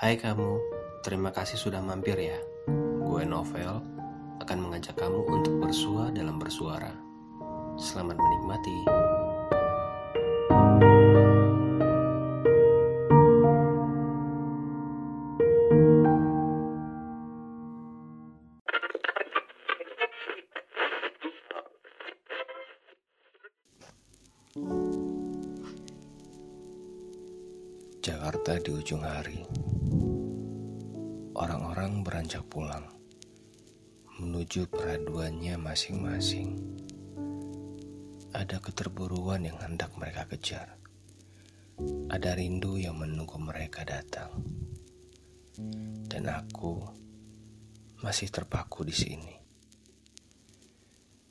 Hai kamu, terima kasih sudah mampir ya. Gue Novel akan mengajak kamu untuk bersua dalam bersuara. Selamat menikmati. Jakarta di ujung hari. Orang-orang beranjak pulang menuju peraduannya masing-masing. Ada keterburuan yang hendak mereka kejar. Ada rindu yang menunggu mereka datang. Dan aku masih terpaku di sini.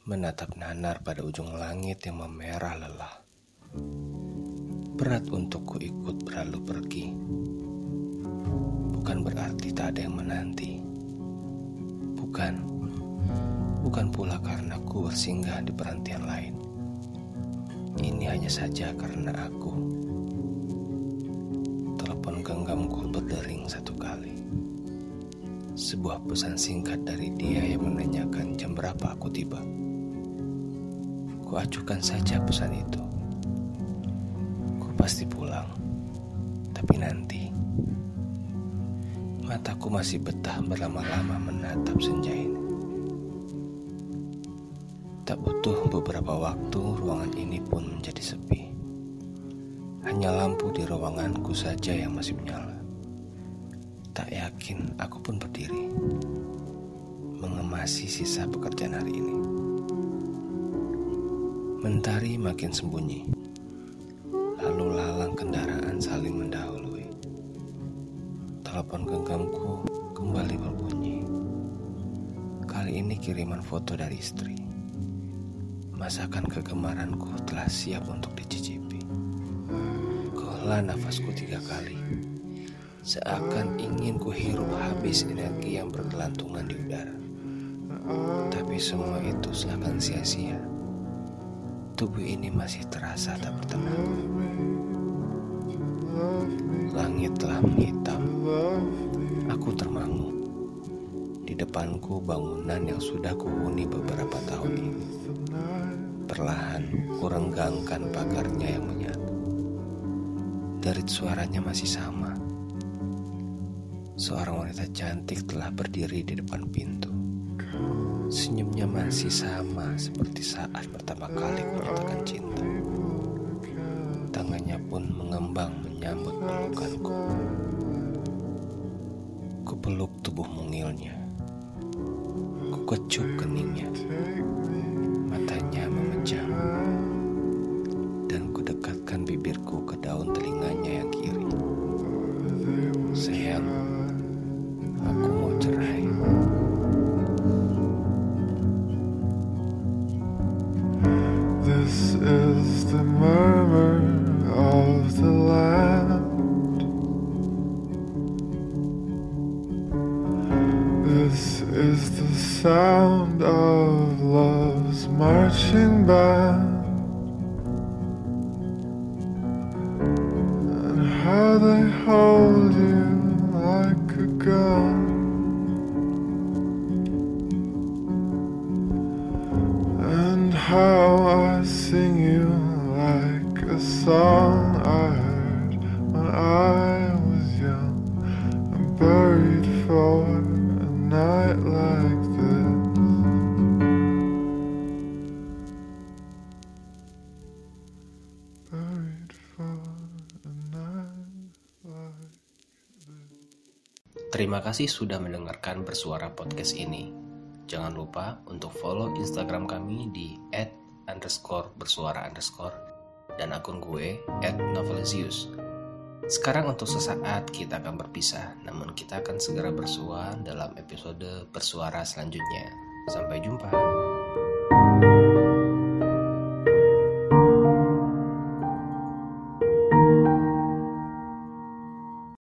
Menatap nanar pada ujung langit yang memerah lelah. Berat untukku ikut berlalu pergi. Bukan berarti tak ada yang menanti. Bukan. Bukan pula karena ku bersinggah di perhentian lain. Ini hanya saja karena aku. Telepon genggamku berdering satu kali. Sebuah pesan singkat dari dia yang menanyakan jam berapa aku tiba. Ku acuhkan saja pesan itu pasti pulang. Tapi nanti mataku masih betah berlama-lama menatap senja ini. Tak butuh beberapa waktu, ruangan ini pun menjadi sepi. Hanya lampu di ruanganku saja yang masih menyala. Tak yakin aku pun berdiri, mengemasi sisa pekerjaan hari ini. Mentari makin sembunyi lalu lalang kendaraan saling mendahului. Telepon genggamku kembali berbunyi. Kali ini kiriman foto dari istri. Masakan kegemaranku telah siap untuk dicicipi. Kola nafasku tiga kali. Seakan ingin kuhirup habis energi yang bergelantungan di udara. Tapi semua itu seakan sia-sia tubuh ini masih terasa tak bertenang. Langit telah menghitam. Aku termangu. Di depanku bangunan yang sudah kuhuni beberapa tahun ini. Perlahan kurenggangkan pagarnya yang menyatu. Derit suaranya masih sama. Seorang wanita cantik telah berdiri di depan pintu. Senyumnya masih sama seperti saat pertama kali menyatakan cinta. Tangannya pun mengembang menyambut pelukanku. Kupeluk tubuh mungilnya. Kukecup keningnya. Is the sound of love's marching band. And how they hold you like a gun. And how I sing you like a song I heard when I was young and buried for Terima kasih sudah mendengarkan bersuara podcast ini. Jangan lupa untuk follow Instagram kami di underscore bersuara dan akun gue @novelisius. Sekarang untuk sesaat kita akan berpisah, namun kita akan segera bersua dalam episode bersuara selanjutnya. Sampai jumpa.